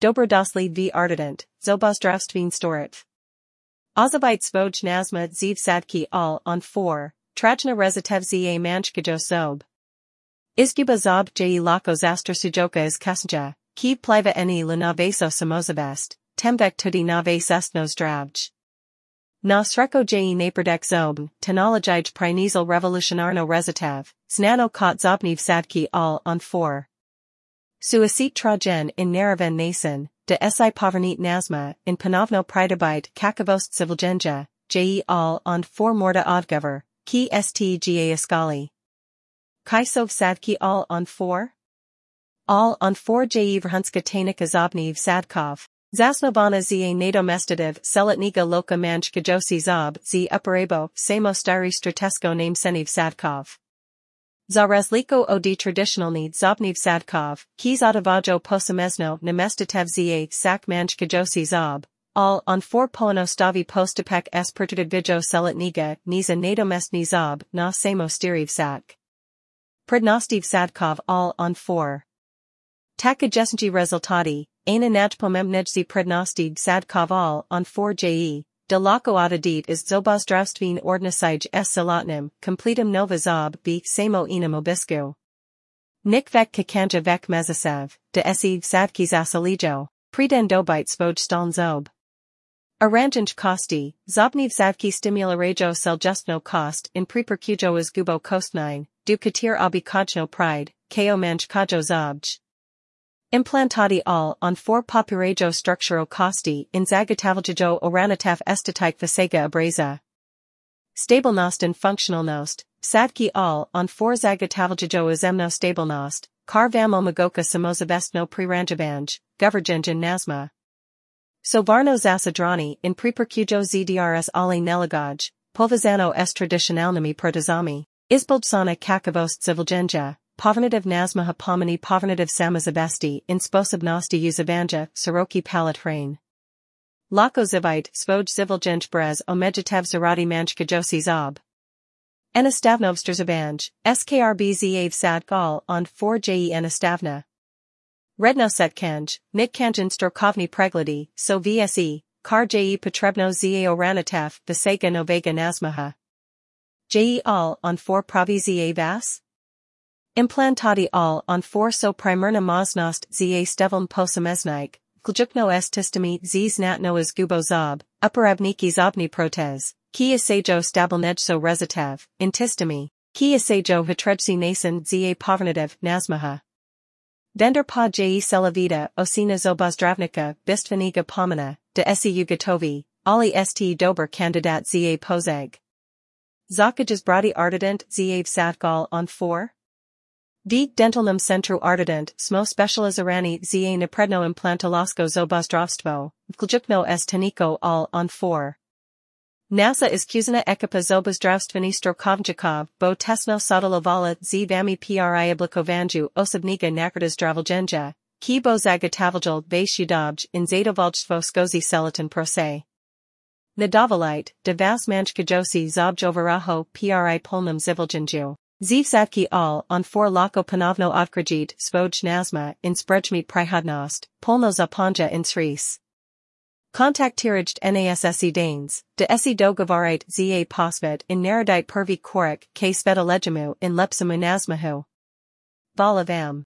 Dobrodosli v Artident, Zobozdravstveen storit. Ozavite svoj nazma ziv sadki all on 4, Trajna rezitev za manchkajo sob. Izguba zob je lako zastra sujoka iz kasnja, kiv pliva eni lunaveso samozavest, temvek tudi Nave estno zdravj. Na sreko je napredek zobn, technologij prinizal revolutionarno rezitev, znano kot zobniv sadki all on 4. Suicit trajen in Naravan nason, de si povernet nazma, in panovno pridabite kakavost civilgenja, je all on 4 morda odgover, ki stga iskali. Kaisov sadki all on 4? All on 4 je vrhunska tanika zobniv sadkov. Zasnovana za nadomestativ selitniga loka manj kajosi zob z uporabo samo stari stratesko name seniv sadkov. Za razliko od traditionalni zobniv sadkov, kiz odavajo posamezno namestatev za sak manj kajosi zob, all on 4 pono stavi postapek s pertudvidjo selitniga niza nadomestni zob na samo stiriv sak. Prednostiv sadkov all on 4. Taka jesenji rezultati, Aina najpomemnejci prednosti sadkov all on 4 je, de lako adadit is zobozdravstveen ordnasij s salotnim, completum nova zob b samo enam obisku. Nik vek kakanja vek mezasev, de esi sadkis asalijo, preden dobite svoj staln zob. Aranjanj kosti, zobniv zadki stimularajo seljustno kost in prepercujo is gubo kostnine, du katir kajno pride, ko manj kajo zobj. Implantati all on 4 popurajo structuro costi in zagatavljajo oranataf estatik fasega abreza. Stablenost and functionalnost, sadki all on 4 zagatavljajo izemno stablenost, kar vamo magoka samozavestno priranjabanj, goverjanjan nazma. Sovarno zasadrani in prepercujo zdrs ali neligaj, povazano est tradicionalnami protozami, izbildsana kakavost civilgenja, Povernative nasma pomini povernative samazabesti in sposobnosti uzavanja soroki palat hrain. Lako zivite svoj zivilgenj brez omejitev zaradi manjka josi zob. Enastavnovster zavanj, skrb sad gal on 4je enastavna. Rednoset kanj, nit kanjan strokovni pregledi, so vse, kar je potrebno za oranatef vsega novega nazmaha. Je all on 4 pravi za vas? Implantati all on 4 so primerna moznost za stevom posameznik, glukno estistami z znatno is gubo zob, uporabniki zobni protez, ki asajo stabilnejso rezitev, intistami, ki asajo hitrejsi nasan za povernativ nasmaha. Dender pa je celavida osina zobozdravnika bistveniga pomena, de esi ugatovi, ali st dober kandidat za pozeg. Zakajas bradi Artident za satgal on 4? D. Dentalnum centru Artident smo specializirani za nepredno implantolosko zobozdravstvo, vključno s teniko all on 4. NASA iskuzna ekipa zobozdravstveni strokovnjakov bo tesno sodelovala z vami pri oblikovanju osobnega nakrada ki bo zagotavljal vaš udobj in zadovoljstvo skozi celoten prose. Nadavolite, de vas manjkajosi zobj overaho pri polnom ziviljanju. Zivzatki all on 4 lako panovno odkrajit svoj nazma in sprejmit prihodnost, polno zapanja in sris. Kontaktirajt NASSE Danes, de esi dogovarite za posvet in narodite pervi korik ke svedalejemu in lepsamu nazmahu. Vala vam.